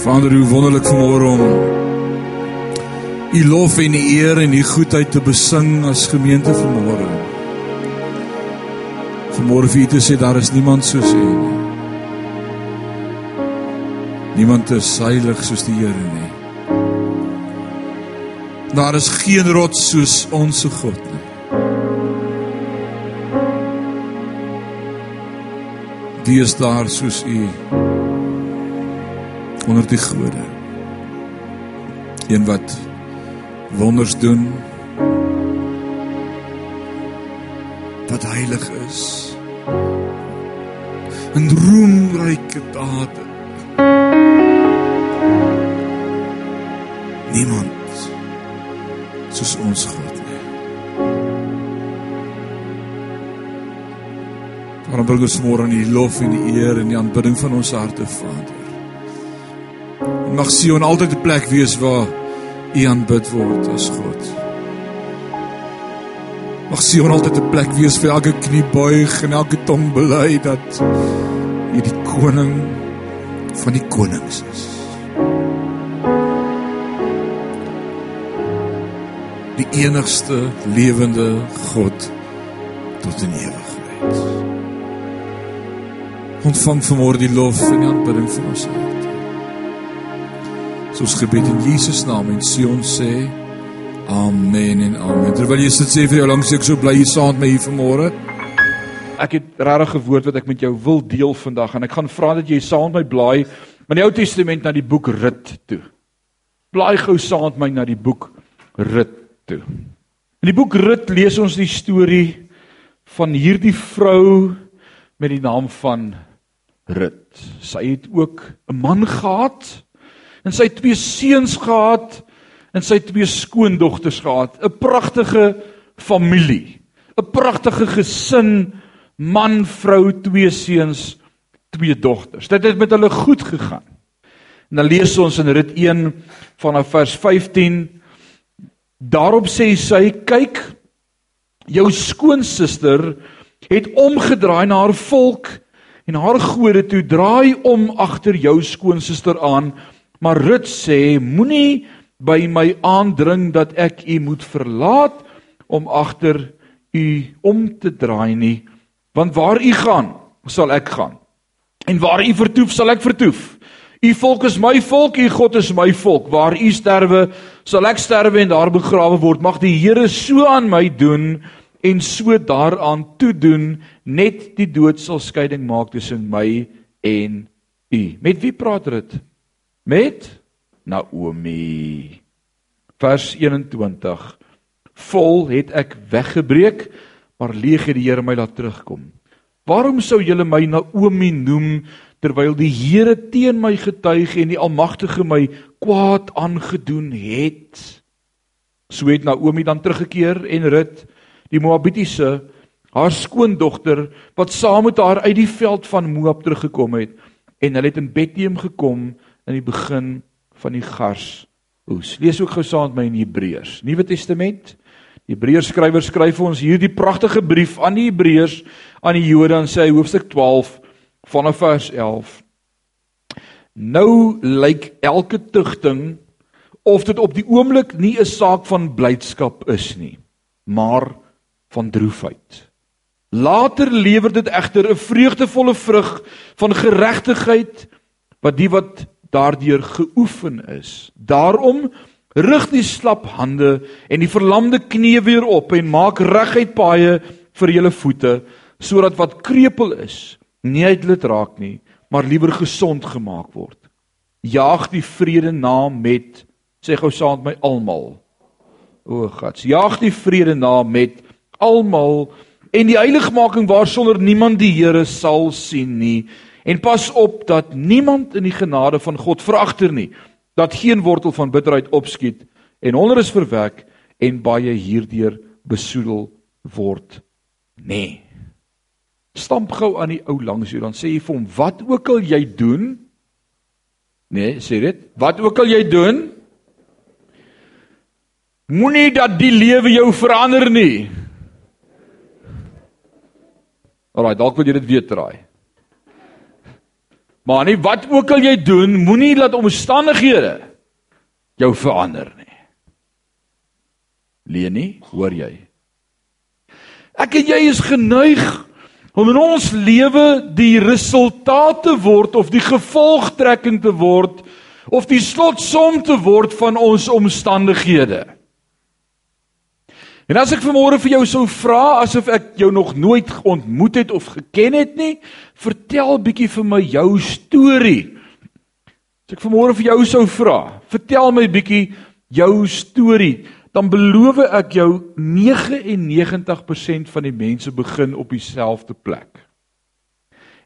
Vader, hoe wonderlik vanmôre om U lof en U eer en U goedheid te besing as gemeente vanmôre. Vanmôre vir U te sê daar is niemand soos U nie. Niemand is heilig soos die Here nie. Daar is geen rots soos ons God nie. Wie is daar soos U? Onder die gode. Een wat wonders doen. Wat heilig is. En roemryke dade. Niemand soos ons God nie. Waarom bring ons môre aan die lof en die eer en die aanbidding van ons harte, Vader? Mag Sion altyd 'n plek wees waar U aanbid word as God. Mag Sion altyd 'n plek wees vir elke knie buig en elke tong bely dat U die koning van die konings is. Die enigste lewende God tot in ewigheid. Ontvang vanmôre die lof en die aanbidding van ons Here. Ons gebed in Jesus naam en Sion sê amen en amen. Terwyl jy sit sê vir jou langs ek so bly jy saam met my hier vanmôre. Ek het regtig 'n woord wat ek met jou wil deel vandag en ek gaan vra dat jy saam met my blaai in die Ou Testament na die boek Rut toe. Blaai gou saam met my na die boek Rut toe. In die boek Rut lees ons die storie van hierdie vrou met die naam van Rut. Sy het ook 'n man gehad en sy twee seuns gehad en sy twee skoondogters gehad. 'n Pragtige familie. 'n Pragtige gesin, man, vrou, twee seuns, twee dogters. Dit het met hulle goed gegaan. En dan lees ons in Rut 1 vanaf vers 15. Daarop sê sy: "Kyk, jou skoonsister het omgedraai na haar volk en haar gode toe draai om agter jou skoonsister aan." Maar Rut sê: Moenie by my aandring dat ek u moet verlaat om agter u om te draai nie, want waar u gaan, sal ek gaan. En waar u vertoef, sal ek vertoef. U volk is my volk, u God is my volk. Waar u sterwe, sal ek sterwe en daar begrawe word. Mag die Here so aan my doen en so daaraan toe doen, net die dood sal skeiding maak tussen my en u. Met wie praat dit? Met Naomi. Vers 21. Vol het ek weggebreek, maar leeg het die Here my laat terugkom. Waarom sou julle my Naomi noem terwyl die Here teen my getuig en die Almagtige my kwaad aangedoen het? So het Naomi dan teruggekeer en Rut, die Moabitiese, haar skoondogter wat saam met haar uit die veld van Moab teruggekom het, en hulle het in Bethlehem gekom in die begin van die gars oes. Lees ook gou saam met my in Hebreërs, Nuwe Testament. Die Hebreërs skrywer skryf vir ons hierdie pragtige brief aan die Hebreërs aan die Jode in sy hoofstuk 12 vanaf vers 11. Nou lyk elke tugting of dit op die oomblik nie 'n saak van blydskap is nie, maar van droefheid. Later lewer dit egter 'n vreugdevolle vrug van geregtigheid wat die wat daardeur geoefen is. Daarom rig die slap hande en die verlamde knieë weer op en maak reguit paaie vir julle voete sodat wat krepeel is nie uitlet raak nie, maar liewer gesond gemaak word. Jaag die vrede na met sê gou saam met my almal. O God, jaag die vrede na met almal en die heiligmaking waarsonder niemand die Here sal sien nie En pas op dat niemand in die genade van God veragter nie, dat geen wortel van bitterheid opskiet en onder is verwek en baie hierdeur besoedel word nê. Stamp gou aan die ou langs jou dan sê jy vir hom wat ook al jy doen nê, sê dit, wat ook al jy doen moenie dat die lewe jou verander nie. Alraai, dalk wil jy dit weer draai. Maar nie wat ook al jy doen, moenie laat omstandighede jou verander nie. Leni, hoor jy? Ek en jy is geneig om in ons lewe die resultate te word of die gevolgtrekking te word of die slotsom te word van ons omstandighede. En as ek vanmôre vir jou sou vra asof ek jou nog nooit ontmoet het of geken het nie, vertel bietjie vir my jou storie. As ek vanmôre vir jou sou vra, vertel my bietjie jou storie, dan beloof ek jou 99% van die mense begin op dieselfde plek.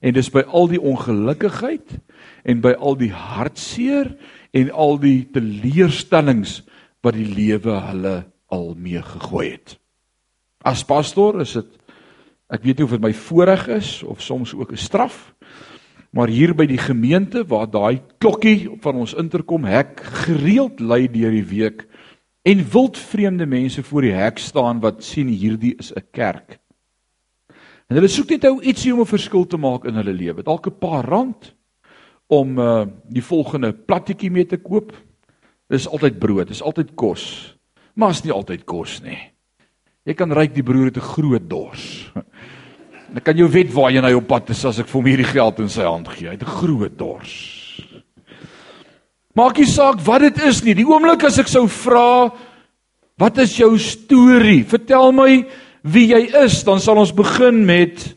En dis by al die ongelukkigheid en by al die hartseer en al die teleurstellings wat die lewe hulle al mee gegooi het. As pastoor is dit ek weet nie of dit my voorreg is of soms ook 'n straf, maar hier by die gemeente waar daai klokkie van ons interkom hek gereeld lui deur die week en wild vreemde mense voor die hek staan wat sien hierdie is 'n kerk. En hulle soek net nou ietsie om 'n verskil te maak in hulle lewe. Dalk 'n paar rand om uh die volgende plattetjie mee te koop. Dis altyd brood, dis altyd kos maar is nie altyd kos nie. Jy kan ryk die broer het 'n groot dors. Dan kan jy weet waar jy nou op pad is as ek vir hom hierdie geld in sy hand gee. Hy het 'n groot dors. Maak nie saak wat dit is nie. Die oomblik as ek sou vra wat is jou storie? Vertel my wie jy is, dan sal ons begin met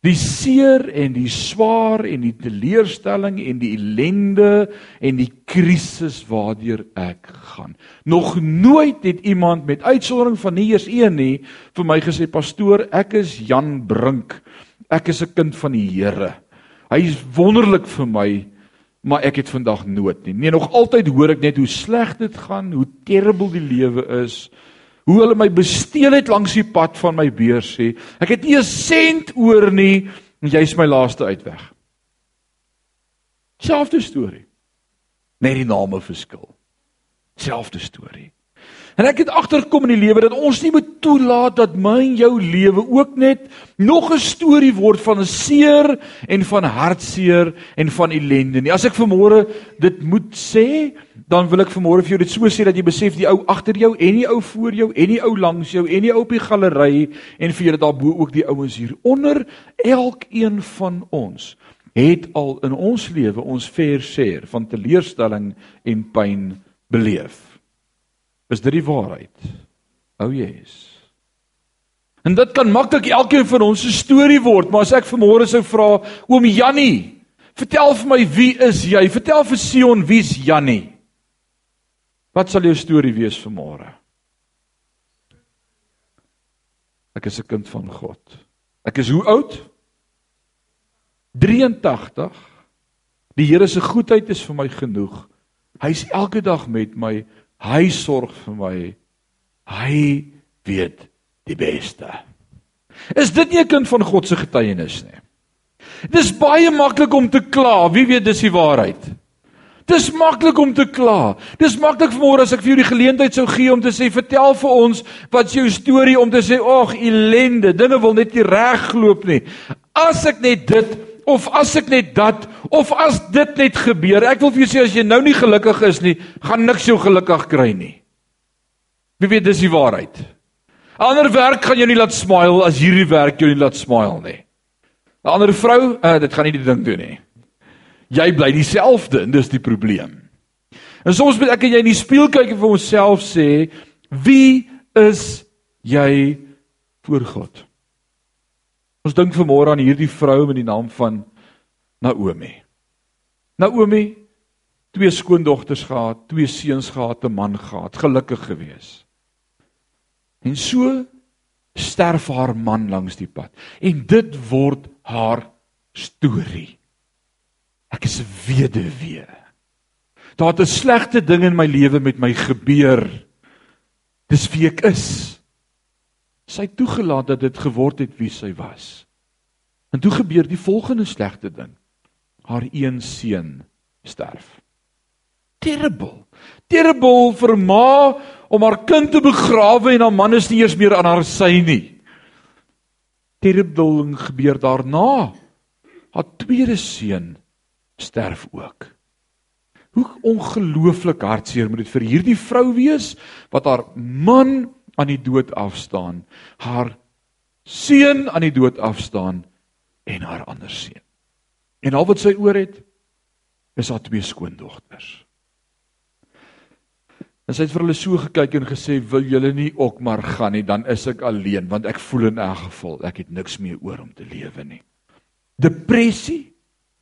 Die seer en die swaar en die teleurstelling en die ellende en die krisis waardeur ek gaan. Nog nooit het iemand met uitsondering van nie eers een nie vir my gesê pastoor, ek is Jan Brink. Ek is 'n kind van die Here. Hy is wonderlik vir my, maar ek het vandag nood nie. Nee, nog altyd hoor ek net hoe sleg dit gaan, hoe terrible die lewe is hoe hulle my besteel het langs die pad van my beurs sê. Ek het nie 'n sent oor nie en jy's my laaste uitweg. Selfde storie. Net die name verskil. Selfde storie. En ek het agtergekom in die lewe dat ons nie moet toelaat dat my en jou lewe ook net nog 'n storie word van 'n seer en van hartseer en van ellende nie. As ek vanmôre dit moet sê, dan wil ek vanmôre vir jou dit so sê dat jy besef die ou agter jou en die ou voor jou en die ou langs jou en die ou op die galery en vir julle daarbo ook die ouens hier onder elkeen van ons het al in ons lewe ons fair share van teleurstelling en pyn beleef. Is dit die waarheid? O oh yes. En dit kan maklik elkeen van ons se storie word, maar as ek vanmôre sou vra oom Jannie, vertel vir my wie is jy? Vertel vir Sion wie's Jannie? Wat sal jou storie wees vanmôre? Ek is 'n kind van God. Ek is hoe oud? 83. Die Here se goedheid is vir my genoeg. Hy's elke dag met my. Hy sorg vir my. Hy weet die beste. Is dit nie 'n kind van God se getuienis nie? Dis baie maklik om te kla. Wie weet dis die waarheid? Dis maklik om te kla. Dis maklik vanmôre as ek vir jou die geleentheid sou gee om te sê vertel vir ons wat jou storie om te sê ag ellende, dinge wil net nie regloop nie. As ek net dit of as ek net dat of as dit net gebeur. Ek wil vir jou sê as jy nou nie gelukkig is nie, gaan niks jou gelukkig kry nie. Wie weet dis die waarheid. Ander werk gaan jou nie laat smile as hierdie werk jou nie laat smile nie. 'n Ander vrou, uh, dit gaan nie die ding doen nie jy bly dieselfde en dis die probleem. En soms moet ek en jy in die spieël kyk en vir onsself sê, wie is jy voor God? Ons dink vanmôre aan hierdie vrou met die naam van Naomi. Naomi twee skoondogters gehad, twee seuns gehad, 'n man gehad, gelukkig gewees. En so sterf haar man langs die pad en dit word haar storie. Ek is 'n weduwee. Daar het 'n slegte ding in my lewe met my gebeur. Dis wie ek is. Sy het toegelaat dat dit geword het wie sy was. En toe gebeur die volgende slegte ding. Haar een seun sterf. Terrible. Terrible vir ma om haar kind te begrawe en haar man is nie eers meer aan haar sy nie. Terrible gebeur daarna. Haar tweede seun sterf ook. Hoe ongelooflik hartseer moet dit vir hierdie vrou wees wat haar man aan die dood afstaan, haar seun aan die dood afstaan en haar ander seun. En al wat sy oor het is haar twee skoondogters. En sy het vir hulle so gekyk en gesê, "Wil julle nie ook maar gaan nie, dan is ek alleen, want ek voel in elk geval ek het niks meer oor om te lewe nie." Depressie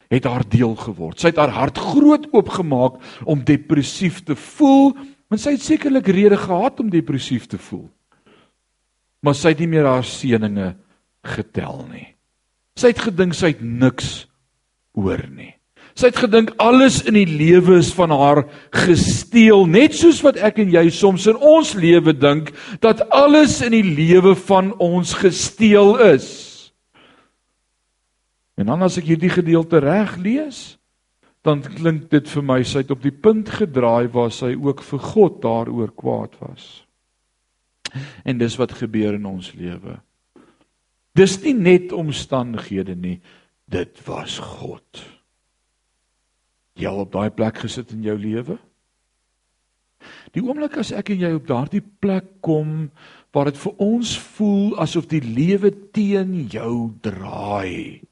het haar deel geword. Sy het haar hart groot oopgemaak om depressief te voel, want sy het sekerlik redes gehad om depressief te voel. Maar sy het nie meer haar seëninge getel nie. Sy het gedink sy het niks oor nie. Sy het gedink alles in die lewe is van haar gesteel, net soos wat ek en jy soms in ons lewe dink dat alles in die lewe van ons gesteel is. En dan as ek hierdie gedeelte reg lees, dan klink dit vir my sy het op die punt gedraai waar sy ook vir God daaroor kwaad was. En dis wat gebeur in ons lewe. Dis nie net omstandighede nie, dit was God. Jy op daai plek gesit in jou lewe? Die oomblik as ek en jy op daardie plek kom waar dit vir ons voel asof die lewe teen jou draai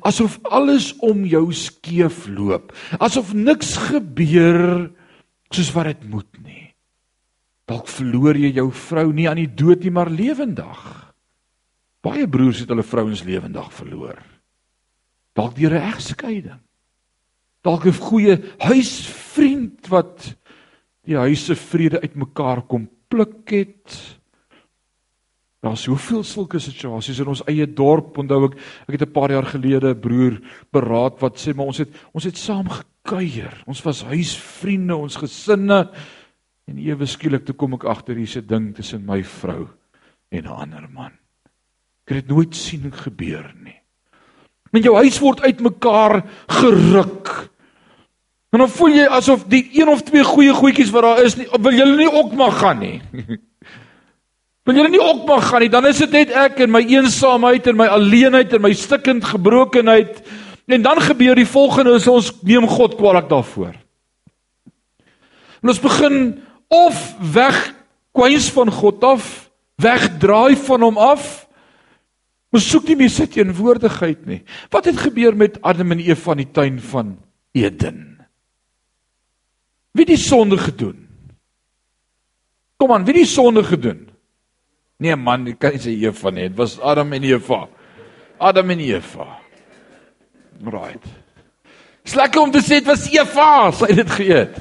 asof alles om jou skeef loop, asof niks gebeur soos wat dit moet nie. Dalk verloor jy jou vrou nie aan die dood nie, maar lewendig. Baie broers het hulle vrouens lewendig verloor. Dalk deur 'n egskeiding. Dalk 'n goeie huisvriend wat die huise vrede uitmekaar kom pluk het. Daar's soveel sulke situasies in ons eie dorp. Onthou ek, ek het 'n paar jaar gelede 'n broer beraad wat sê maar ons het ons het saam gekuier. Ons was huisvriende, ons gesinne en ewe skielik toe kom ek agter hier's 'n ding tussen my vrou en 'n ander man. Ek het dit nooit sien gebeur nie. Men jou huis word uitmekaar geruk. En dan voel jy asof die een of twee goeie goedjies wat daar is, nie, wil julle nie ook maar gaan nie. Wil julle nie ook mag gaan nie, dan is dit net ek en my eensaamheid en my alleenheid en my stikkend gebrokenheid. En dan gebeur die volgende, ons neem God kwaliek daarvoor. En ons begin of weg kwys van God af, wegdraai van hom af. Ons soek nie meer sy teenwoordigheid nie. Wat het gebeur met Adam en Eva in die tuin van Eden? Wie het die sonde gedoen? Kom aan, wie het die sonde gedoen? Nee man, jy kan nie sê Eva nie. Dit was Adam en Eva. Adam en Eva. Right. Slekker om te sê dit was Eva, sy het dit geëet.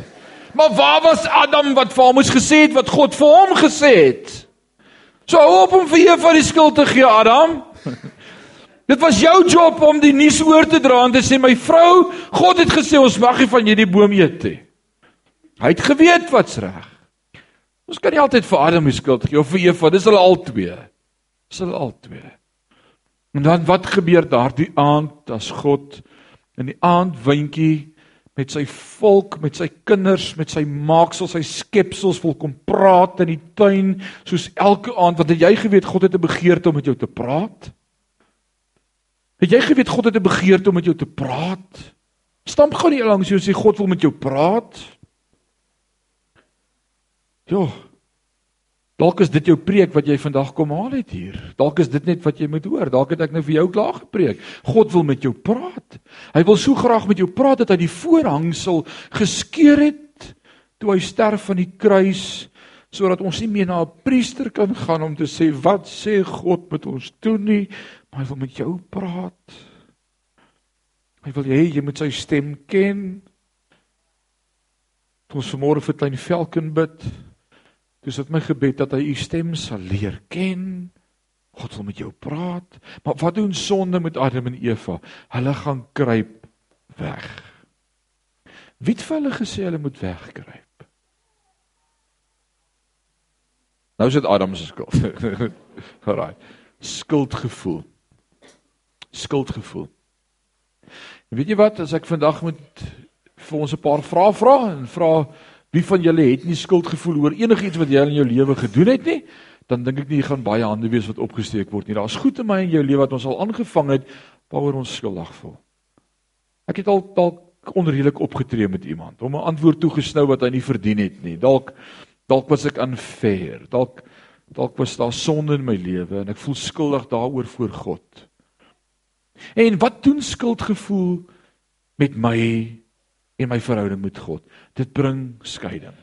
Maar waar was Adam wat vir hom moes gesê het wat God vir hom gesê het? So hoop om vir Eva die skuld te gee, Adam. Dit was jou job om die nuus oor te dra en te sê my vrou, God het gesê ons mag nie van hierdie boom eet nie. Hy het geweet wat's reg. Ons kan nie altyd vir Adam die skuld gee of vir Eva, dis hulle albei. Dis hulle albei. En dan wat gebeur daardie aand as God in die aandwindjie met sy volk, met sy kinders, met sy maaksels, sy skepsels wil kom praat in die tuin soos elke aand wat jy geweet God het 'n begeerte om met jou te praat? Het jy geweet God het 'n begeerte om met jou te praat? Stamp gou nie langs jou sê God wil met jou praat. Ja. Dalk is dit jou preek wat jy vandag kom haal het hier. Dalk is dit net wat jy moet hoor. Dalk het ek nou vir jou klaar gepreek. God wil met jou praat. Hy wil so graag met jou praat dat hy die voorhangsel geskeur het toe hy sterf van die kruis sodat ons nie meer na 'n priester kan gaan om te sê wat sê God met ons doen nie, maar hy wil met jou praat. Hy wil hê jy moet sy stem ken. Ons vanmôre vir klein Velken bid. Dis dit my gebed dat hy u stem sal leer ken. God wil met jou praat. Maar wat doen sonde met Adam en Eva? Hulle gaan kruip weg. Wie het vir hulle gesê hulle moet wegkruip? Nou is dit Adam se skuld. Alraai. Skuldgevoel. Skuldgevoel. Weet jy wat, as ek vandag moet vir ons 'n paar vrae vra en vra Wie van julle het nie skuldgevoel oor enigiets wat jy in jou lewe gedoen het nie? Dan dink ek nie gaan baie hande wees wat opgesteek word nie. Daar's goed in my en jou lewe wat ons al aangevang het waaroor ons skuldig voel. Ek het al dalk onredelik opgetree met iemand, hom 'n antwoord toegesnou wat hy nie verdien het nie. Dalk dalk was ek unfair. Dalk dalk was daar sonde in my lewe en ek voel skuldig daaroor voor God. En wat doen skuldgevoel met my en my verhouding met God? Dit bring skeiding.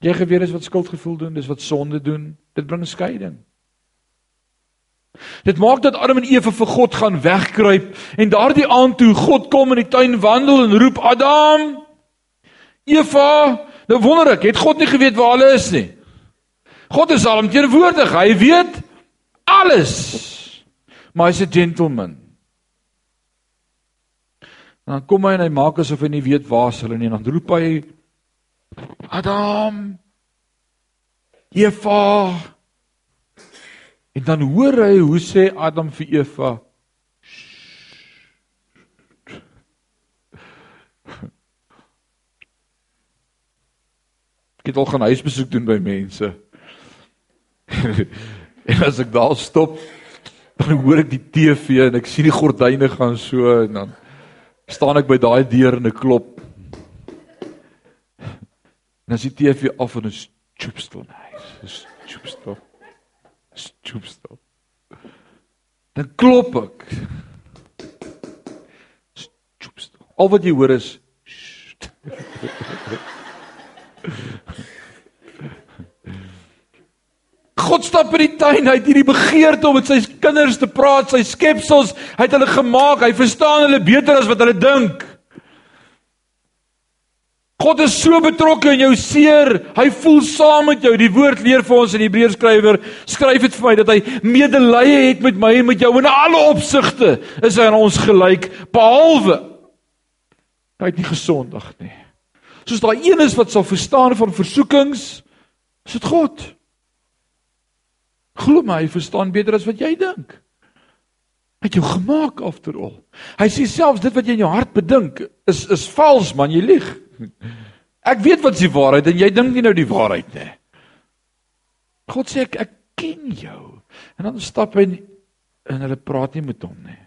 Jy geweet is wat skuldgevoel doen, dis wat sonde doen. Dit bring skeiding. Dit maak dat Adam en Eva vir God gaan wegkruip en daardie aand toe God kom in die tuin wandel en roep Adam Eva nou wonder ek het God nie geweet waar hulle is nie God is alomteenwoordig hy weet alles maar hy's 'n gentleman en dan kom hy en hy maak asof hy nie weet waar hulle nie en dan roep hy Adam Eva En dan hoor hy hoe sê Adam vir Eva Ek het al gaan huisbesoek doen by mense. en as ek daar stop, dan hoor ek die TV en ek sien die gordyne gaan so en dan staan ek by daai deur en ek klop. En as die TV af en is choopstel nice. Is choopstel stoepstop. Dan klop ek. Stoepstop. Al wat jy hoor is God stap in die tuin, hy het hierdie begeerte om met sy kinders te praat, sy skepsels, hy het hulle gemaak, hy verstaan hulle beter as wat hulle dink. God is so betrokke in jou seer. Hy voel saam met jou. Die woord leer vir ons in Hebreërs skrywer, skryf dit vir my dat hy medelee het met my en met jou in alle opsigte. Is hy aan ons gelyk behalwe hy het nie gesondig nie. Soos daai een is wat sal verstaan van versoekings, is dit God. Glo my, hy verstaan beter as wat jy dink. Hy het jou gemaak after all. Hy sê selfs dit wat jy in jou hart bedink is is vals man, jy lieg. Ek weet wat die waarheid en jy dink nie nou die waarheid nie. God sê ek ek ken jou. En dan stap hy en hulle praat nie met hom nie.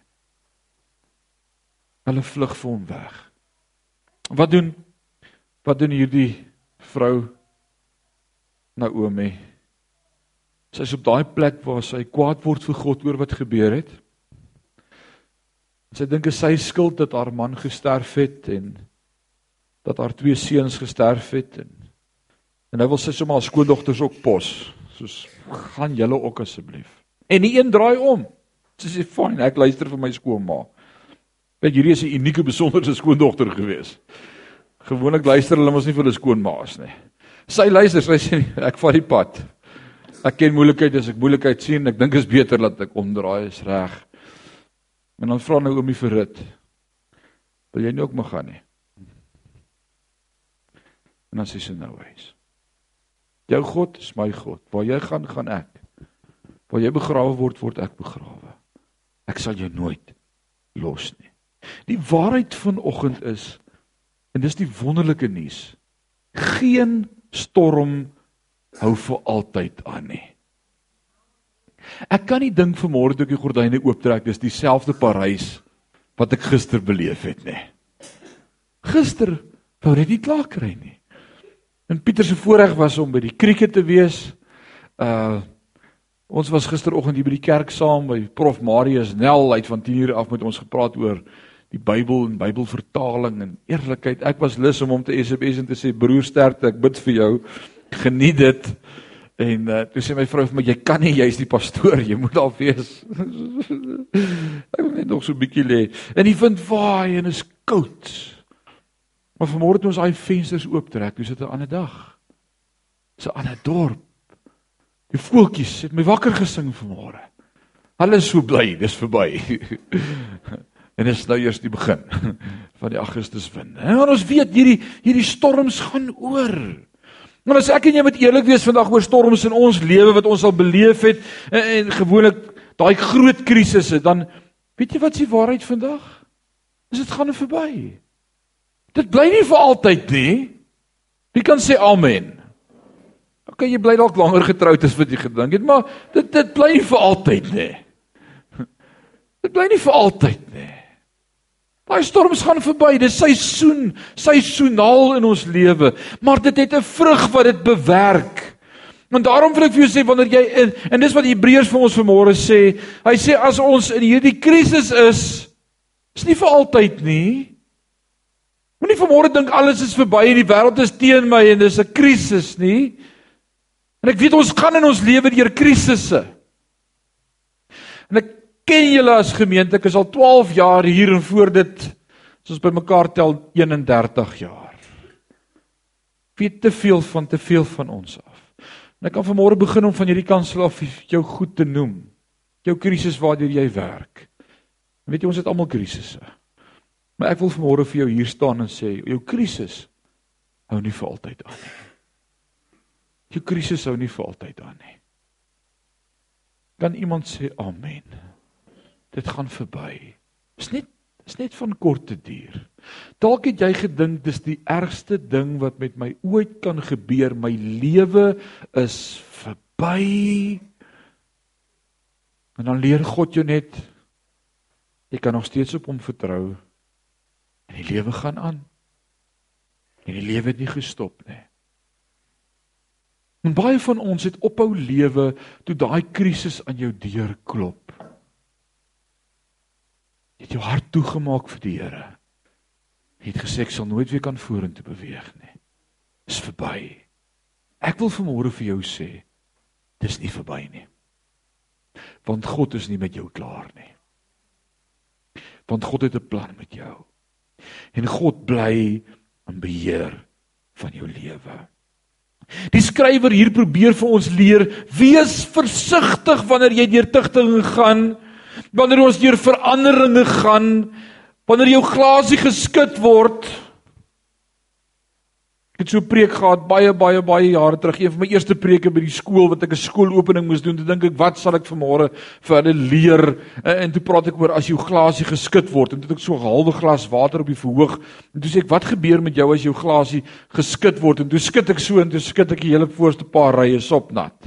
Hulle vlug vir hom weg. Wat doen wat doen hierdie vrou Naomi? Sy's op daai plek waar sy kwaad word vir God oor wat gebeur het. Sy dink dit is sy skuld dat haar man gesterf het en dat haar twee seuns gesterf het en en nou wil sy sommer haar skoondogters ook pos. Soos gaan julle ook asseblief. En die een draai om. Sy sê fyn, ek luister vir my skoonma. Want hierdie is 'n unieke besonderse skoondogter gewees. Gewoonlik luister hulle mos nie vir hulle skoonmaas nie. Sy luister, sy sê ek vat die pad. Ek ken moeilikheid as ek moeilikheid sien, ek dink is beter dat ek omdraai, is reg. En dan vra nou oomie vir rit. Wil jy nie ook mag gaan nie? En dan sê sy nou wys. Jou God is my God. Waar jy gaan, gaan ek. Waar jy begrawe word, word ek begrawe. Ek sal jou nooit los nie. Die waarheid vanoggend is en dis die wonderlike nuus. Geen storm hou vir altyd aan nie. Ek kan nie dink vanmôre toe ek die gordyne ooptrek dis dieselfde Parys wat ek gister beleef het nie. Gister wou net nie klaar kry nie. En Pieter se voorreg was om by die krieke te wees. Uh ons was gisteroggend hier by die kerk saam by Prof Marius Nel uit van 10:00 af met ons gepraat oor die Bybel en Bybelvertaling en eerlikheid. Ek was lus om hom te SMS en te sê broer sterkte, ek bid vir jou. Geniet dit. En uh, toe sê my vrou vir my jy kan nie jy's die pastoor, jy moet daar wees. ek wil net nog so 'n bietjie lê. En hy vind vaai en is koud. Maar vanmôre het ons daai vensters ooptrek, dis 'n ander dag. Dis 'n ander dorp. Die voeltjies het my wakker gesing vanmôre. Hulle is so bly, dis verby. en dit is nou eers die begin van die Augustuswind. En ons weet hierdie hierdie storms gaan oor. Maar as ek en jy moet eerlik wees vandag oor storms in ons lewe wat ons al beleef het en, en gewoonlik daai groot krisisse, dan weet jy wat se waarheid vandag? Is dit gaan verby. Dit bly nie vir altyd nie. Wie kan sê amen? OK, jy bly dalk langer getroud as wat jy gedink het, maar dit dit bly nie vir altyd nie. Dit bly nie vir altyd nie. Daai storms gaan verby. Dis seisoen, seisoonaal in ons lewe, maar dit het 'n vrug wat dit bewerk. En daarom wil ek vir jou sê wanneer jy en, en dis wat Hebreërs vir ons vanmôre sê, hy sê as ons in hierdie krisis is, is nie vir altyd nie. Moenie vanmôre dink alles is verby en die wêreld is teen my en dis 'n krisis nie. En ek weet ons gaan in ons lewe deur krisisse. En ek ken julle as gemeente, ek is al 12 jaar hier en voor dit as ons bymekaar tel 31 jaar. Weet te veel van te veel van ons af. En ek kan vanmôre begin om van hierdie kansel af jou goed te noem. Jou krisis waardeur jy werk. En weet jy ons het almal krisisse. Maar ek wil vanmôre vir jou hier staan en sê jou krisis hou nie vir altyd aan nie. Jou krisis hou nie vir altyd aan nie. Kan iemand sê amen? Dit gaan verby. Dis net dis net van korte duur. Dalk het jy gedink dis die ergste ding wat met my ooit kan gebeur. My lewe is verby. En dan leer God jou net jy kan nog steeds op hom vertrou. En die lewe gaan aan. En die lewe het nie gestop nie. En baie van ons het ophou lewe toe daai krisis aan jou deur klop. Jy het jou hart toegemaak vir die Here. Jy het gesê ek sal nooit weer kan vorentoe beweeg nie. Dis verby. Ek wil vanmôre vir jou sê dis nie verby nie. Want God is nie met jou klaar nie. Want God het 'n plan met jou. En God bly in beheer van jou lewe. Die skrywer hier probeer vir ons leer: wees versigtig wanneer jy deur tigtinge gaan, wanneer ons deur veranderinge gaan, wanneer jou glasie geskit word, het so preek gehad baie baie baie jare terug, een van my eerste preke by die skool wat ek 'n skoolopening moes doen. Toe dink ek, wat sal ek vanmôre vir hulle leer? En, en toe praat ek oor as jou glasie geskit word en toe het ek so 'n halwe glas water op die verhoog. En toe sê ek, wat gebeur met jou as jou glasie geskit word? En toe skud ek so en toe skud ek die hele voorste paar rye sopnat.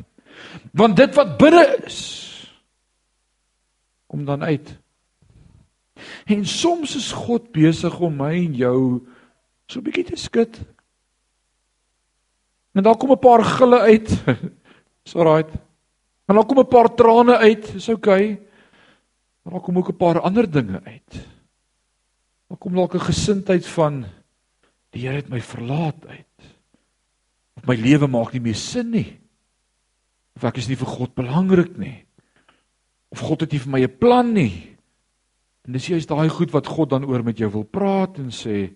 Want dit wat binne is kom dan uit. En soms is God besig om my en jou so 'n bietjie te skud. En daar kom 'n paar gille uit. Dis alraai. En daar kom 'n paar trane uit. Dis oukei. Maar daar kom ook 'n paar ander dinge uit. Daar kom dalk 'n gesindheid van die Here het my verlaat uit. Of my lewe maak nie meer sin nie. Of ek is nie vir God belangrik nie. Of God het nie vir my 'n plan nie. En dis juist daai goed wat God dan oor met jou wil praat en sê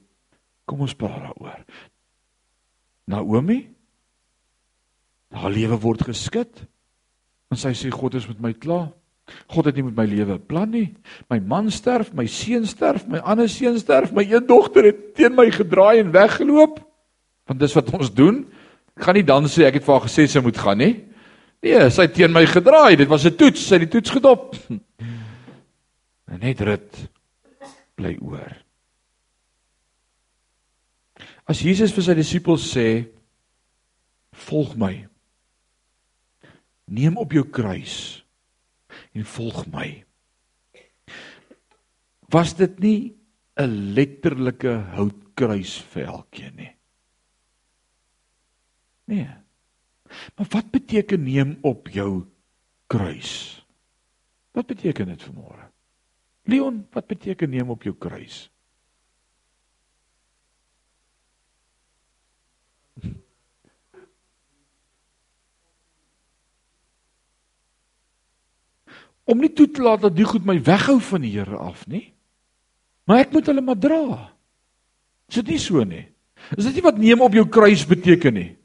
kom ons praat daaroor. Naomi Haar lewe word geskit. En sy sê God is met my klaar. God het nie met my lewe 'n plan nie. My man sterf, my seun sterf, my ander seun sterf, my een dogter het teen my gedraai en weggeloop. Want dis wat ons doen. Ek gaan nie dan sê ek het vir haar gesê sy moet gaan nie. Nee, sy het teen my gedraai. Dit was 'n toets, sy het die toets gedop. En net rit bly oor. As Jesus vir sy disippels sê: "Volg my." Neem op jou kruis en volg my. Was dit nie 'n letterlike houtkruis vir elkeen nie? Nee. Maar wat beteken neem op jou kruis? Wat beteken dit vir môre? Leon, wat beteken neem op jou kruis? om nie toe te laat dat die goed my weghou van die Here af nie. Maar ek moet hulle maar dra. Is dit nie so nie? Is dit nie wat neem op jou kruis beteken nie?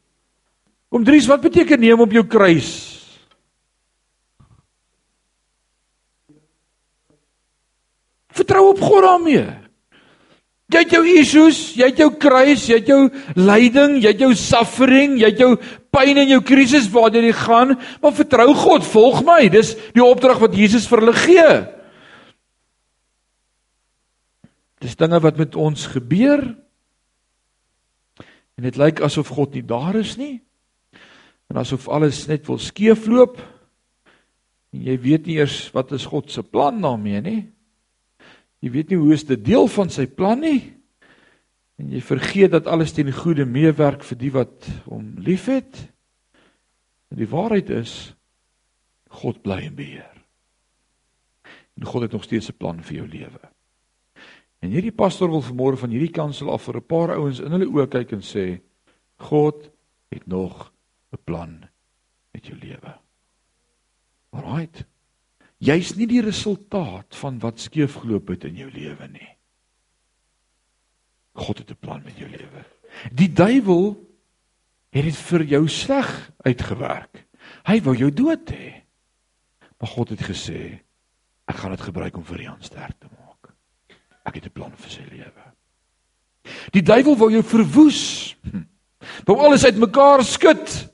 Om Dries, wat beteken neem op jou kruis? Vertrou op God daarmee. Jy het jou issues, jy het jou kruis, jy het jou lyding, jy het jou suffering, jy het jou pyn en jou krisis waartoe jy gaan, maar vertrou God, volg my. Dis die opdrag wat Jesus vir hulle gee. Dis dinge wat met ons gebeur. En dit lyk asof God nie daar is nie. En asof alles net wil skeefloop. En jy weet nie eers wat is God se plan daarmee nie. Jy weet nie hoe is dit deel van sy plan nie. En jy vergeet dat alles ten goeie meewerk vir die wat hom liefhet. En die waarheid is God bly in beheer. En God het nog steeds 'n plan vir jou lewe. En hierdie pastor wil vanmôre van hierdie kansel af vir 'n paar ouens in hulle oë kyk en sê God het nog 'n plan met jou lewe. Alraight. Jy's nie die resultaat van wat skeefgeloop het in jou lewe nie. God het 'n plan met jou lewe. Die duiwel het dit vir jou sleg uitgewerk. Hy wou jou dood hê. Maar God het gesê, ek gaan dit gebruik om vir jou sterk te maak. Ek het 'n plan vir sy lewe. Die duiwel wou jou verwoes. Hm. Wou alles uitmekaar skud.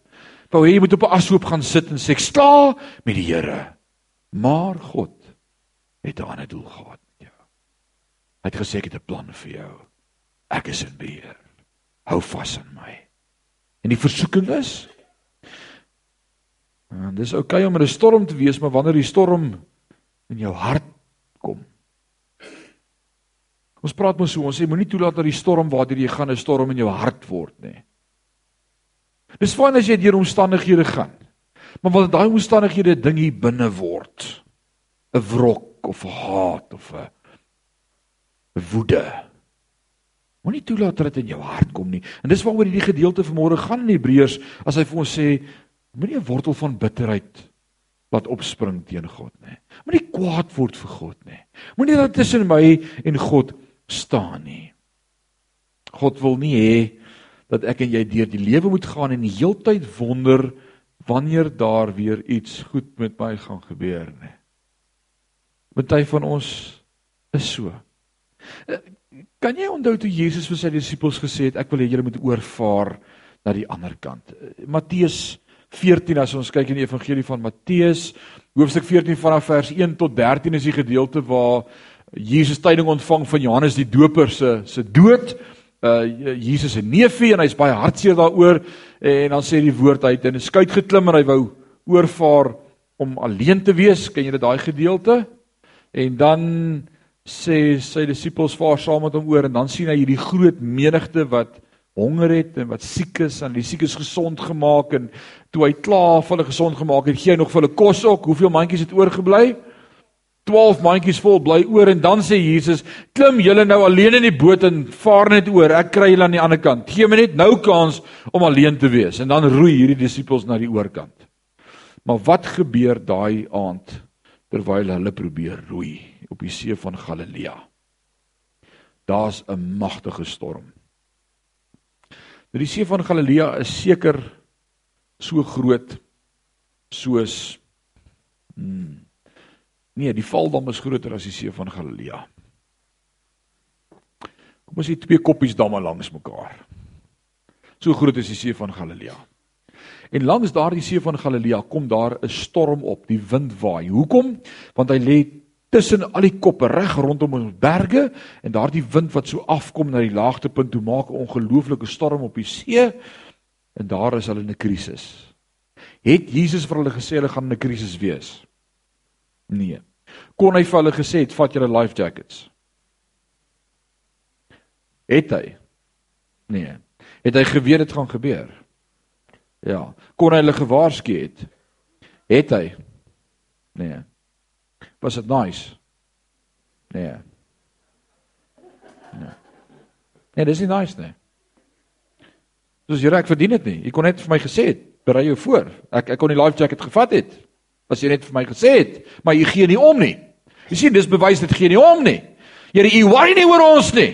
Wou hy moet op 'n ashoop gaan sit en sê ek sta met die Here. Maar God het 'n ander doel gehad met jou. Hy het gesê ek het 'n plan vir jou. Ek is in beheer. Hou vas aan my. En die versoeking is en dis oukei okay om in 'n storm te wees, maar wanneer die storm in jou hart kom. Ons praat mos so, ons sê moenie toelaat dat die storm waartoe jy gaan 'n storm in jou hart word nie. Dis fyn as jy deur omstandighede gaan. Maar wanneer daai omstandighede 'n ding hier binne word, 'n wrok of 'n haat of 'n woede. Moenie toelaat dat dit in jou hart kom nie. En dis waaroor hierdie gedeelte vanmôre gaan in Hebreërs as hy vir ons sê moenie 'n wortel van bitterheid laat opspring teen God nie. Moenie kwaad word vir God nie. Moenie dat tussen my en God staan nie. God wil nie hê dat ek en jy deur die lewe moet gaan en heeltyd wonder wanneer daar weer iets goed met my gaan gebeur nie. Party van ons is so. Eh, kan jy onthou toe Jesus vir sy disippels gesê het ek wil hê julle moet oorvaar na die ander kant. Eh, Matteus 14 as ons kyk in die evangelie van Matteus, hoofstuk 14 vanaf vers 1 tot 13 is die gedeelte waar Jesus tyding ontvang van Johannes die Doper se se dood. Uh Jesus se neefie en hy's baie hartseer daaroor en dan sê die woord hy het in 'n skuit geklim en hy wou oorvaar om alleen te wees. Ken julle daai gedeelte? En dan sê sy disippels vaar saam met hom oor en dan sien hy hierdie groot menigte wat honger het en wat siek is en die siekes gesond gemaak en toe hy klaar vir hulle gesond gemaak het, gee hy nog vir hulle kos ook. Hoeveel mandjies het oorgebly? 12 mandjies vol bly oor en dan sê Jesus, "Klim julle nou alleen in die boot en vaar net oor. Ek kry julle aan die ander kant. Gee my net nou kans om alleen te wees." En dan roei hierdie disippels na die oorkant. Maar wat gebeur daai aand? terwyl hulle probeer roei op die see van Galilea. Daar's 'n magtige storm. Nou die see van Galilea is seker so groot soos hmm, nee, die Valdam is groter as die see van Galilea. Kom ons sê twee koppies damme langs mekaar. So groot is die see van Galilea. En langs daardie see van Galilea kom daar 'n storm op, die wind waai. Hoekom? Want hy lê tussen al die koppe reg rondom ons berge en daardie wind wat so afkom na die laagtepunt toe maak 'n ongelooflike storm op die see en daar is hulle in 'n krisis. Het Jesus vir hulle gesê hulle gaan in 'n krisis wees? Nee. Kon hy vir hulle gesê het vat julle life jackets? Het hy? Nee. Het hy geweet dit gaan gebeur? Ja, kon hy hulle gewaarsku het? Het hy? Nee. Was dit nice? Nee. Nee. Nee, dis nie nice nie. Soos jy reg verdien dit nie. Jy kon net vir my gesê het, berei jou voor. Ek ek kon die life jacket gevat het. As jy net vir my gesê het, maar jy gee nie om nie. Jy sien, dis bewys dit gee nie om nie. Here, u worry nie oor ons nie.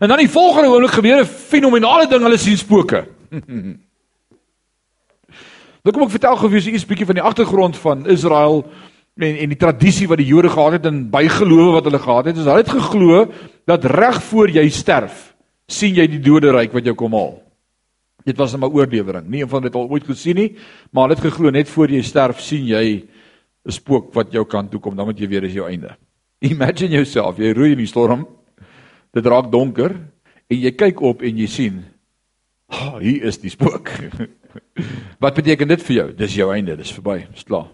En dan die volgende oomblik gebeur 'n fenominale ding, hulle sien spooke. Nou kom ek vertel gou vir julle iets bietjie van die agtergrond van Israel en en die tradisie wat die Jode gehad het en bygelowe wat hulle gehad het. Hulle het geglo dat reg voor jy sterf, sien jy die doderyk wat jou kom haal. Dit was 'n maar oorlewering. Nie een van dit al ooit gesien nie, maar hulle het geglo net voor jy sterf sien jy 'n spook wat jou kant toe kom, dan moet jy weet dis jou einde. Imagine yourself, jy roei in die storm. Dit raak donker en jy kyk op en jy sien, "Ha, oh, hier is die spook." Wat beteken dit vir jou? Dis jou einde, dis verby, dis klaar.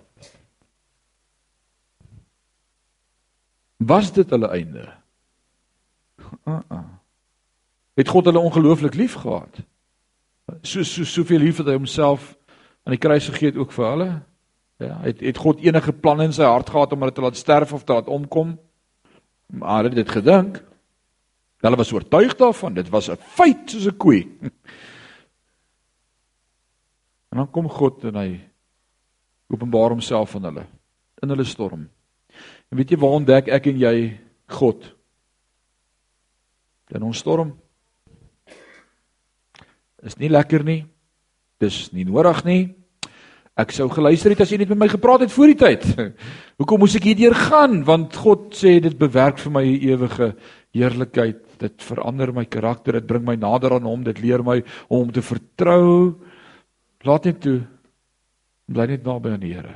Was dit hulle einde? Uh -uh. Het God hulle ongelooflik lief gehad? So so soveel lief dat hy homself aan die kruis gegee het ook vir hulle? Ja, het het God enige planne in sy hart gehad om hulle te laat sterf of te laat omkom? Maar hulle het dit gedink. Hulle was oortuig daarvan, dit was 'n feit soos 'n koei. En dan kom God en hy openbaar homself aan hulle in hulle storm. En weet jy waar ontdek ek en jy God? In ons storm. Is nie lekker nie. Dis nie nodig nie. Ek sou geluister het as jy net met my gepraat het voor die tyd. Hoekom moes ek hierdeur gaan? Want God sê dit bewerk vir my ewige heerlikheid. Dit verander my karakter, dit bring my nader aan hom, dit leer my om hom te vertrou. Laat net toe. Bly net naby aan die Here.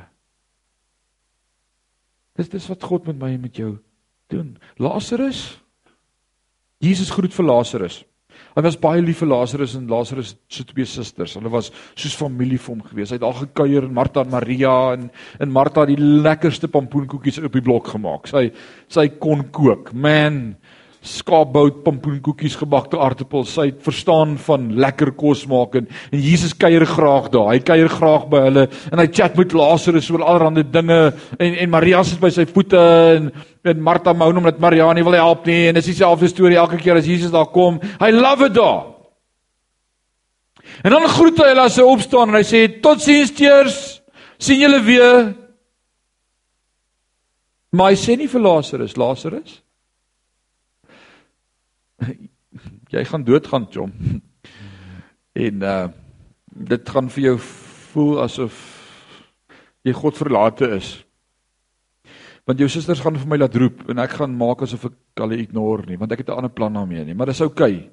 Dis dis wat God met my en met jou doen. Lazarus Jesus groet vir Lazarus. Hy was baie lief vir Lazarus en Lazarus se twee susters. Hulle was soos familie vir hom gewees. Hy het al gekuier en Martha en Maria en en Martha die lekkerste pompoenkoekies op die blok gemaak. Sy sy kon kook. Man, skaapbout, pompoenkoekies, gebakte aartappels. Sy het verstaan van lekker kos maak en, en Jesus kuier graag daar. Hy kuier graag by hulle en hy chat met Lazarus oor allerlei dinge en en Maria sit by sy voete en en Martha moan omdat Maria nie wil help nie en dis dieselfde storie elke keer as Jesus daar kom. Hy love it daar. En dan groet hy hulle as hy opstaan en hy sê totsiens teers. sien julle weer. Maar hy sê nie vir Lazarus, Lazarus jy gaan doodgaan, chom. En uh dit gaan vir jou voel asof jy God verlate is. Want jou susters gaan vir my laat roep en ek gaan maak asof ek hulle ignore nie, want ek het 'n ander plan daarmee nie, maar dis oukei. Okay.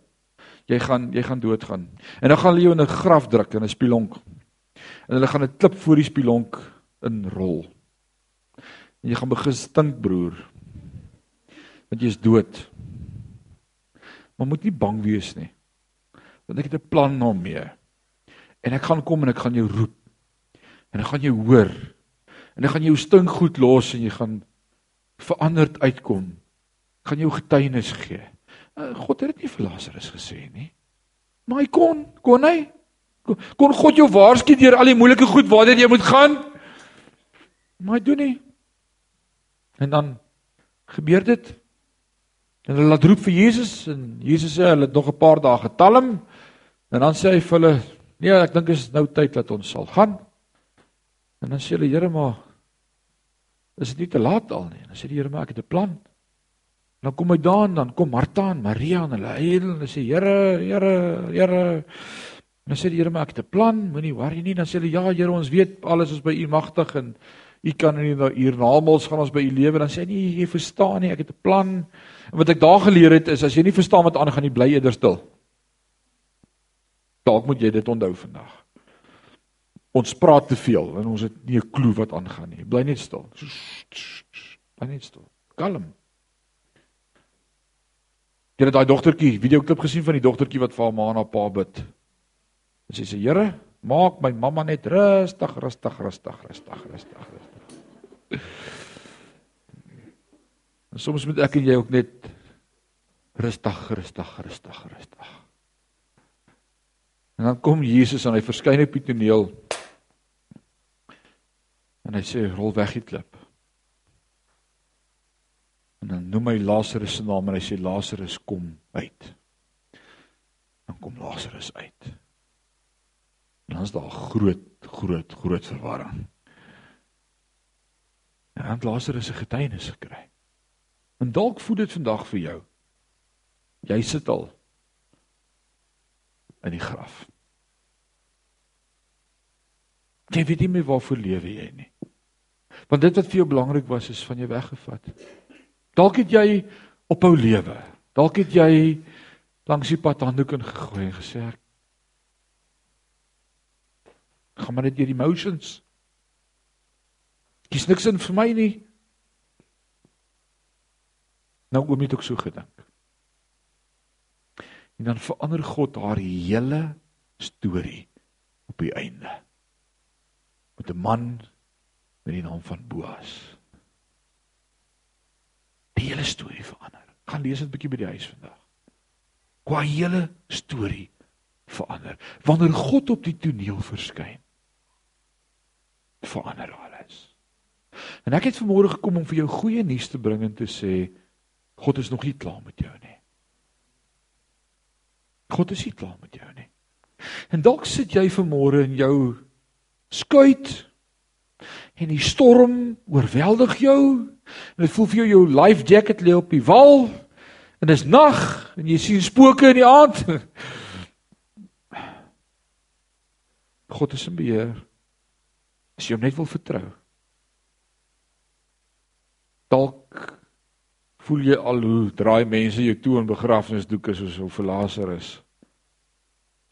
Jy gaan jy gaan doodgaan. En dan gaan hulle jou in 'n graf druk in 'n spilonk. En hulle gaan 'n klip voor die spilonk inrol. En jy gaan begin stink, broer. Want jy is dood. Maar moet nie bang wees nie. Want ek het 'n plan na mee. En ek gaan kom en ek gaan jou roep. En ek gaan jou hoor. En ek gaan jou stink goed los en jy gaan veranderd uitkom. Ek gaan jou getuienis gee. Uh, God het dit nie vir Lazarus gesê nie. Maar hy kon, kon hy? Kon God jou waarsku deur al die moeilike goed waartoe jy moet gaan? Maar doen nie. En dan gebeur dit En hulle laat roep vir Jesus en Jesus sê hulle het nog 'n paar dae getalm. En dan sê hy vir hulle: "Nee, ek dink is nou tyd dat ons sal gaan." En dan sê hulle: "Here, maar is dit nie te laat al nie?" En dan sê die Here: "Maar ek het 'n plan." En dan kom hy daan, dan kom Martha en Maria en hulle huil en hulle sê: "Here, Here, Here." En dan sê die Here: "Maar ek het 'n plan, moenie worry nie." Dan sê hulle: "Ja, Here, ons weet alles is by U magtig en U kan in hiernamaals gaan ons by U lewe." Dan sê "Nee, jy verstaan nie, ek het 'n plan." En wat ek daar geleer het is as jy nie verstaan wat aangaan nie, bly eerder stil. Dalk moet jy dit onthou vandag. Ons praat te veel en ons het nie 'n klou wat aangaan nie. Bly net stil. Bly net stil. Kalm. Jy het daai dogtertjie video klip gesien van die dogtertjie wat vir haar ma en haar pa bid. En sy sê: "Here, maak my mamma net rustig, rustig, rustig, rustig, rustig." rustig. En soms moet ek en jy ook net rustig, rustig, rustig, rustig. En dan kom Jesus en hy verskyn op die toneel. En hy sê rol weg die klip. En dan noem hy Lazarus se naam en hy sê Lazarus kom uit. Dan kom Lazarus uit. En dan is daar groot groot groot verwarring. En dan Lazarus se getuienis gekry. En dalk voel dit vandag vir jou. Jy sit al in die graf. Jy weet nie meer waarvoor lewe jy nie. Want dit wat vir jou belangrik was is van jou weggevat. Dalk het jy ophou lewe. Dalk het jy langs die pad handdoek ingegooi en gesê ek gaan maar net deur die emotions. Dis niks in vir my nie. Nou oom het ook so gedink. En dan verander God haar hele storie op die einde. Met 'n man met die naam van Boas. Die hele storie verander. Gaan lees dit 'n bietjie by die huis vandag. Qua hele storie verander. Wanneer God op die toneel verskyn, verander alles. En ek het vanmôre gekom om vir jou goeie nuus te bring en te sê God is nog nie klaar met jou nie. God is nie klaar met jou nie. En dalk sit jy vanmôre in jou skuit en die storm oorweldig jou en dit voel vir jou jou life jacket lê op die wal en dis nag en jy sien spooke in die aand. God is in beheer. As jy hom net wil vertrou. Dalk voel jy al hoe draai mense jou toe in begrafnisdoeke soos hoe verlaser is.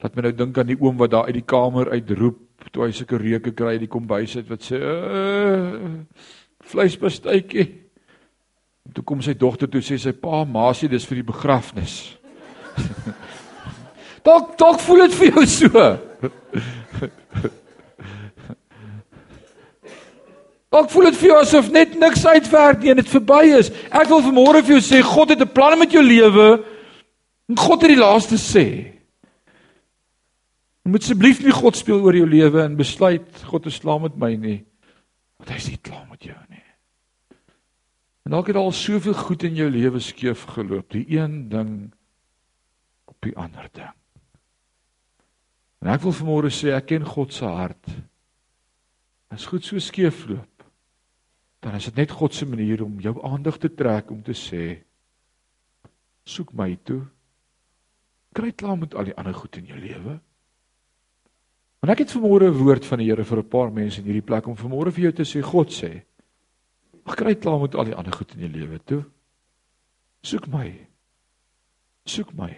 Laat my nou dink aan die oom wat daar uit die kamer uitroep toe hy sulke reuke kry uit die kombuis uit wat sê uh, vleispastytjie. Toe kom sy dogter toe sê sy pa maasie dis vir die begrafnis. dalk dalk voel dit vir jou so. Dalk voel dit vir jou asof net niks uitwerk nie en dit verby is. Ek wil vanmôre vir jou sê God het 'n plan met jou lewe. En God het die laaste sê. Jy moet asseblief nie God speel oor jou lewe en besluit God is klaar met my nie. Want hy is nie klaar met jou nie. En dalk het al soveel goed in jou lewe skeef geloop, die een ding op die ander ding. En ek wil vanmôre sê ek ken God se hart. As goed so skeef loop, dan is dit net God se manier om jou aandag te trek om te sê soek my toe. Kry klaar met al die ander goed in jou lewe. Want ek het vanmôre 'n woord van die Here vir 'n paar mense in hierdie plek om vanmôre vir jou te sê God sê Ag kry klaar met al die ander goed in jou lewe toe. Soek my. Soek my.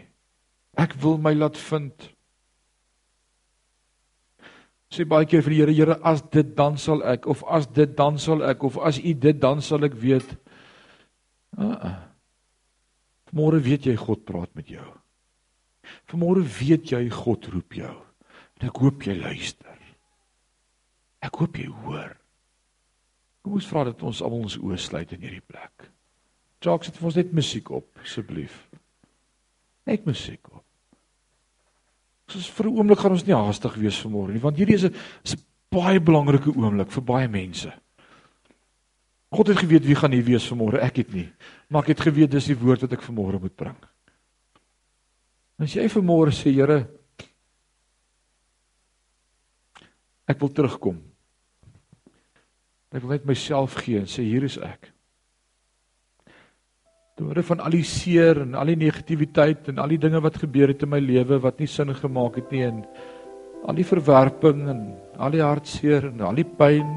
Ek wil my laat vind sê baie keer vir die Here, Here, as dit dan sal ek of as dit dan sal ek of as U dit dan sal ek weet. Uh -uh. Môre weet jy God praat met jou. Môre weet jy God roep jou. En ek hoop jy luister. Ek hoop jy hoor. Kom ons vra dat ons almal ons oë sluit in hierdie plek. Jacques, sit vir ons net musiek op asseblief. Net musiek op. Soos vir 'n oomblik gaan ons nie haastig wees vanmôre nie, want hierdie is 'n is 'n baie belangrike oomblik vir baie mense. God het geweet wie gaan hier wees vanmôre, ek het nie. Maar ek het geweet dis die woord wat ek vanmôre moet bring. As jy vanmôre sê, Here, ek wil terugkom. Ek wil net myself gee en sê hier is ek. Deur van al die seer en al die negativiteit en al die dinge wat gebeur het in my lewe wat nie sin gemaak het nie en al die verwerping en al die hartseer en al die pyn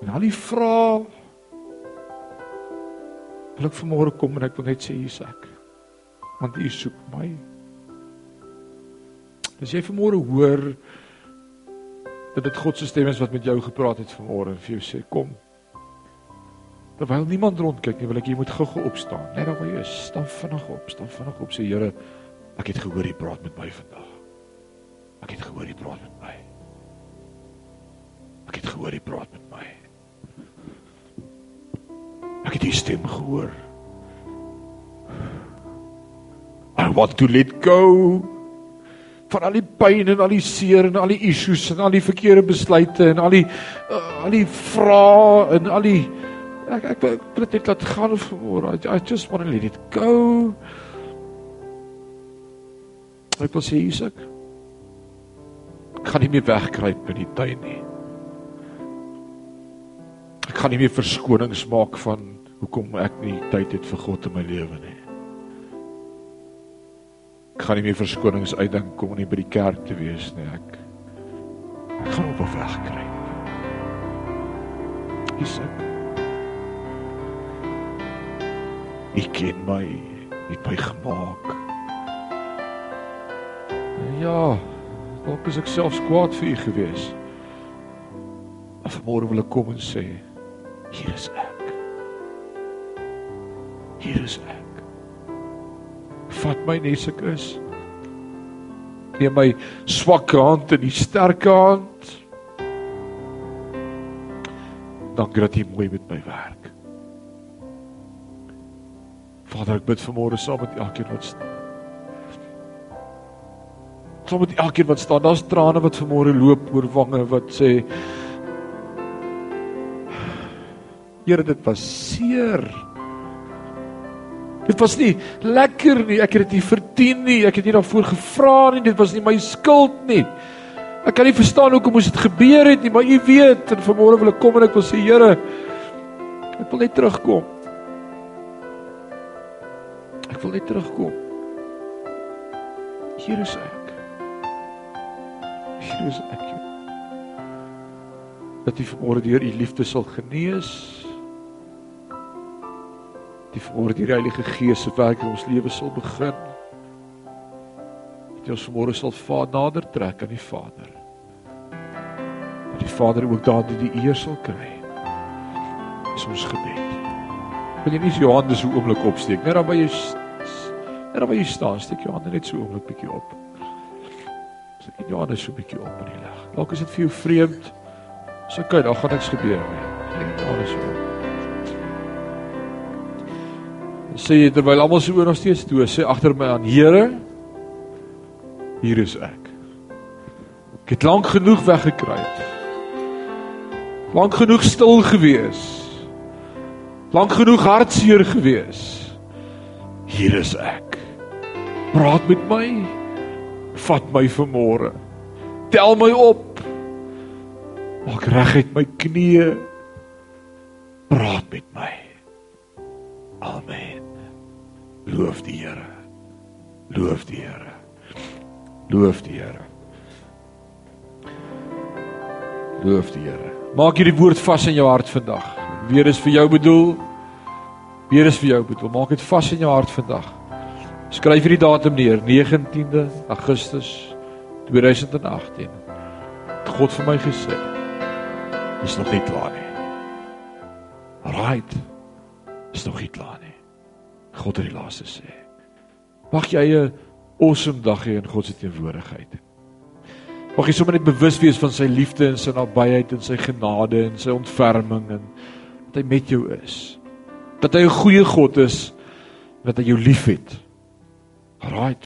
en al die vrae wil ek vanmôre kom en ek wil net sê hier's ek want u soek my. As jy vanmôre hoor dat dit God se stem is wat met jou gepraat het vanmôre en vir jou sê kom Terwyl niemand rondkyk nie, wil ek jy moet gou-gou opstaan. Net daar waar jy is, staan vinnig op, staan vinnig op sê Here, ek het gehoor jy praat met my vandag. Ek het gehoor jy praat met my. Ek het gehoor jy praat met my. Ek het die stem gehoor. I want to let go van al die pyn en al die seer en al die issues en al die verkeerde besluite en al die uh, al die vrae en al die ek ek ek wil dit net laat gaan voor. I, I just want to let it go. Ek wil sê Isak. Ek kan nie meer wegkruip in die tuin nie. Ek kan nie meer verskonings maak van hoekom ek nie tyd het vir God in my lewe nie. Ek kan nie meer verskonings uitdink om nie by die kerk te wees nie. Ek ek gaan op wegkruip. Isak. U ken my, U het my gemaak. Ja, dalk is ek selfs kwaad vir U gewees. Maar vanmôre wil ek kom en sê, hier is ek. Hier is ek. Vat my net so ek is. Neem my swakke hand in die sterke hand. Dankie dat jy mooi met my werk. Vader, ek bid vanmôre saam met elkeen wat staan. Saam met elkeen wat staan, daar's trane wat vanmôre loop oor wange wat sê Here, dit was seer. Dit was nie lekker nie. Ek het dit nie verdien nie. Ek het nie daarvoor gevra nie. Dit was nie my skuld nie. Ek kan nie verstaan hoekom dit gebeur het nie, maar U weet en vanmôre wil ek kom en ek wil sê Here, ek wil net terugkom. Ek wil net terugkom. Hier is ek. Hier is ek. Dat U vanmôre deur U liefde sal genees die vanmôre die Heilige Gees se werk in ons lewe sal begin. Dat ons vanmôre sal Vader nader trek aan die Vader. Dat die Vader ook daardie die eer sal kry. Dis ons gebed. Wil jy nie jou hande so oomblik opsteek net daar by jy net daar by jy staan, steek jou hande net so oomblik bietjie op. Steek jou hande so bietjie op in die lig. Dalk is dit vir jou vreemd. So kyk, daar gaan niks gebeur nie. Steek jou hande so op sê jy terwyl almal se oor nog steeds toe sê agter my aan Here hier is ek ek het lank genoeg weggekruip lank genoeg stil gewees lank genoeg hartseer gewees hier is ek praat met my vat my vanmôre tel my op maak reg uit my knieë praat met my amen Loof die Here. Loof die Here. Loof die Here. Loof die Here. Maak hierdie woord vas in jou hart vandag. Weer is vir jou bedoel. Weer is vir jou bedoel. Maak dit vas in jou hart vandag. Skryf hierdie datum neer, 19de Augustus 2018. God vir my gesê. Is nog nie klaar nie. Right. Is nog nie klaar nie. God het die laaste sê. Mag jy 'n awesome dag hê in God se teenwoordigheid. Mag jy sommer net bewus wees van sy liefde en sy nabyheid en sy genade en sy ontferming en dat hy met jou is. Dat hy 'n goeie God is dat hy jou liefhet. Right,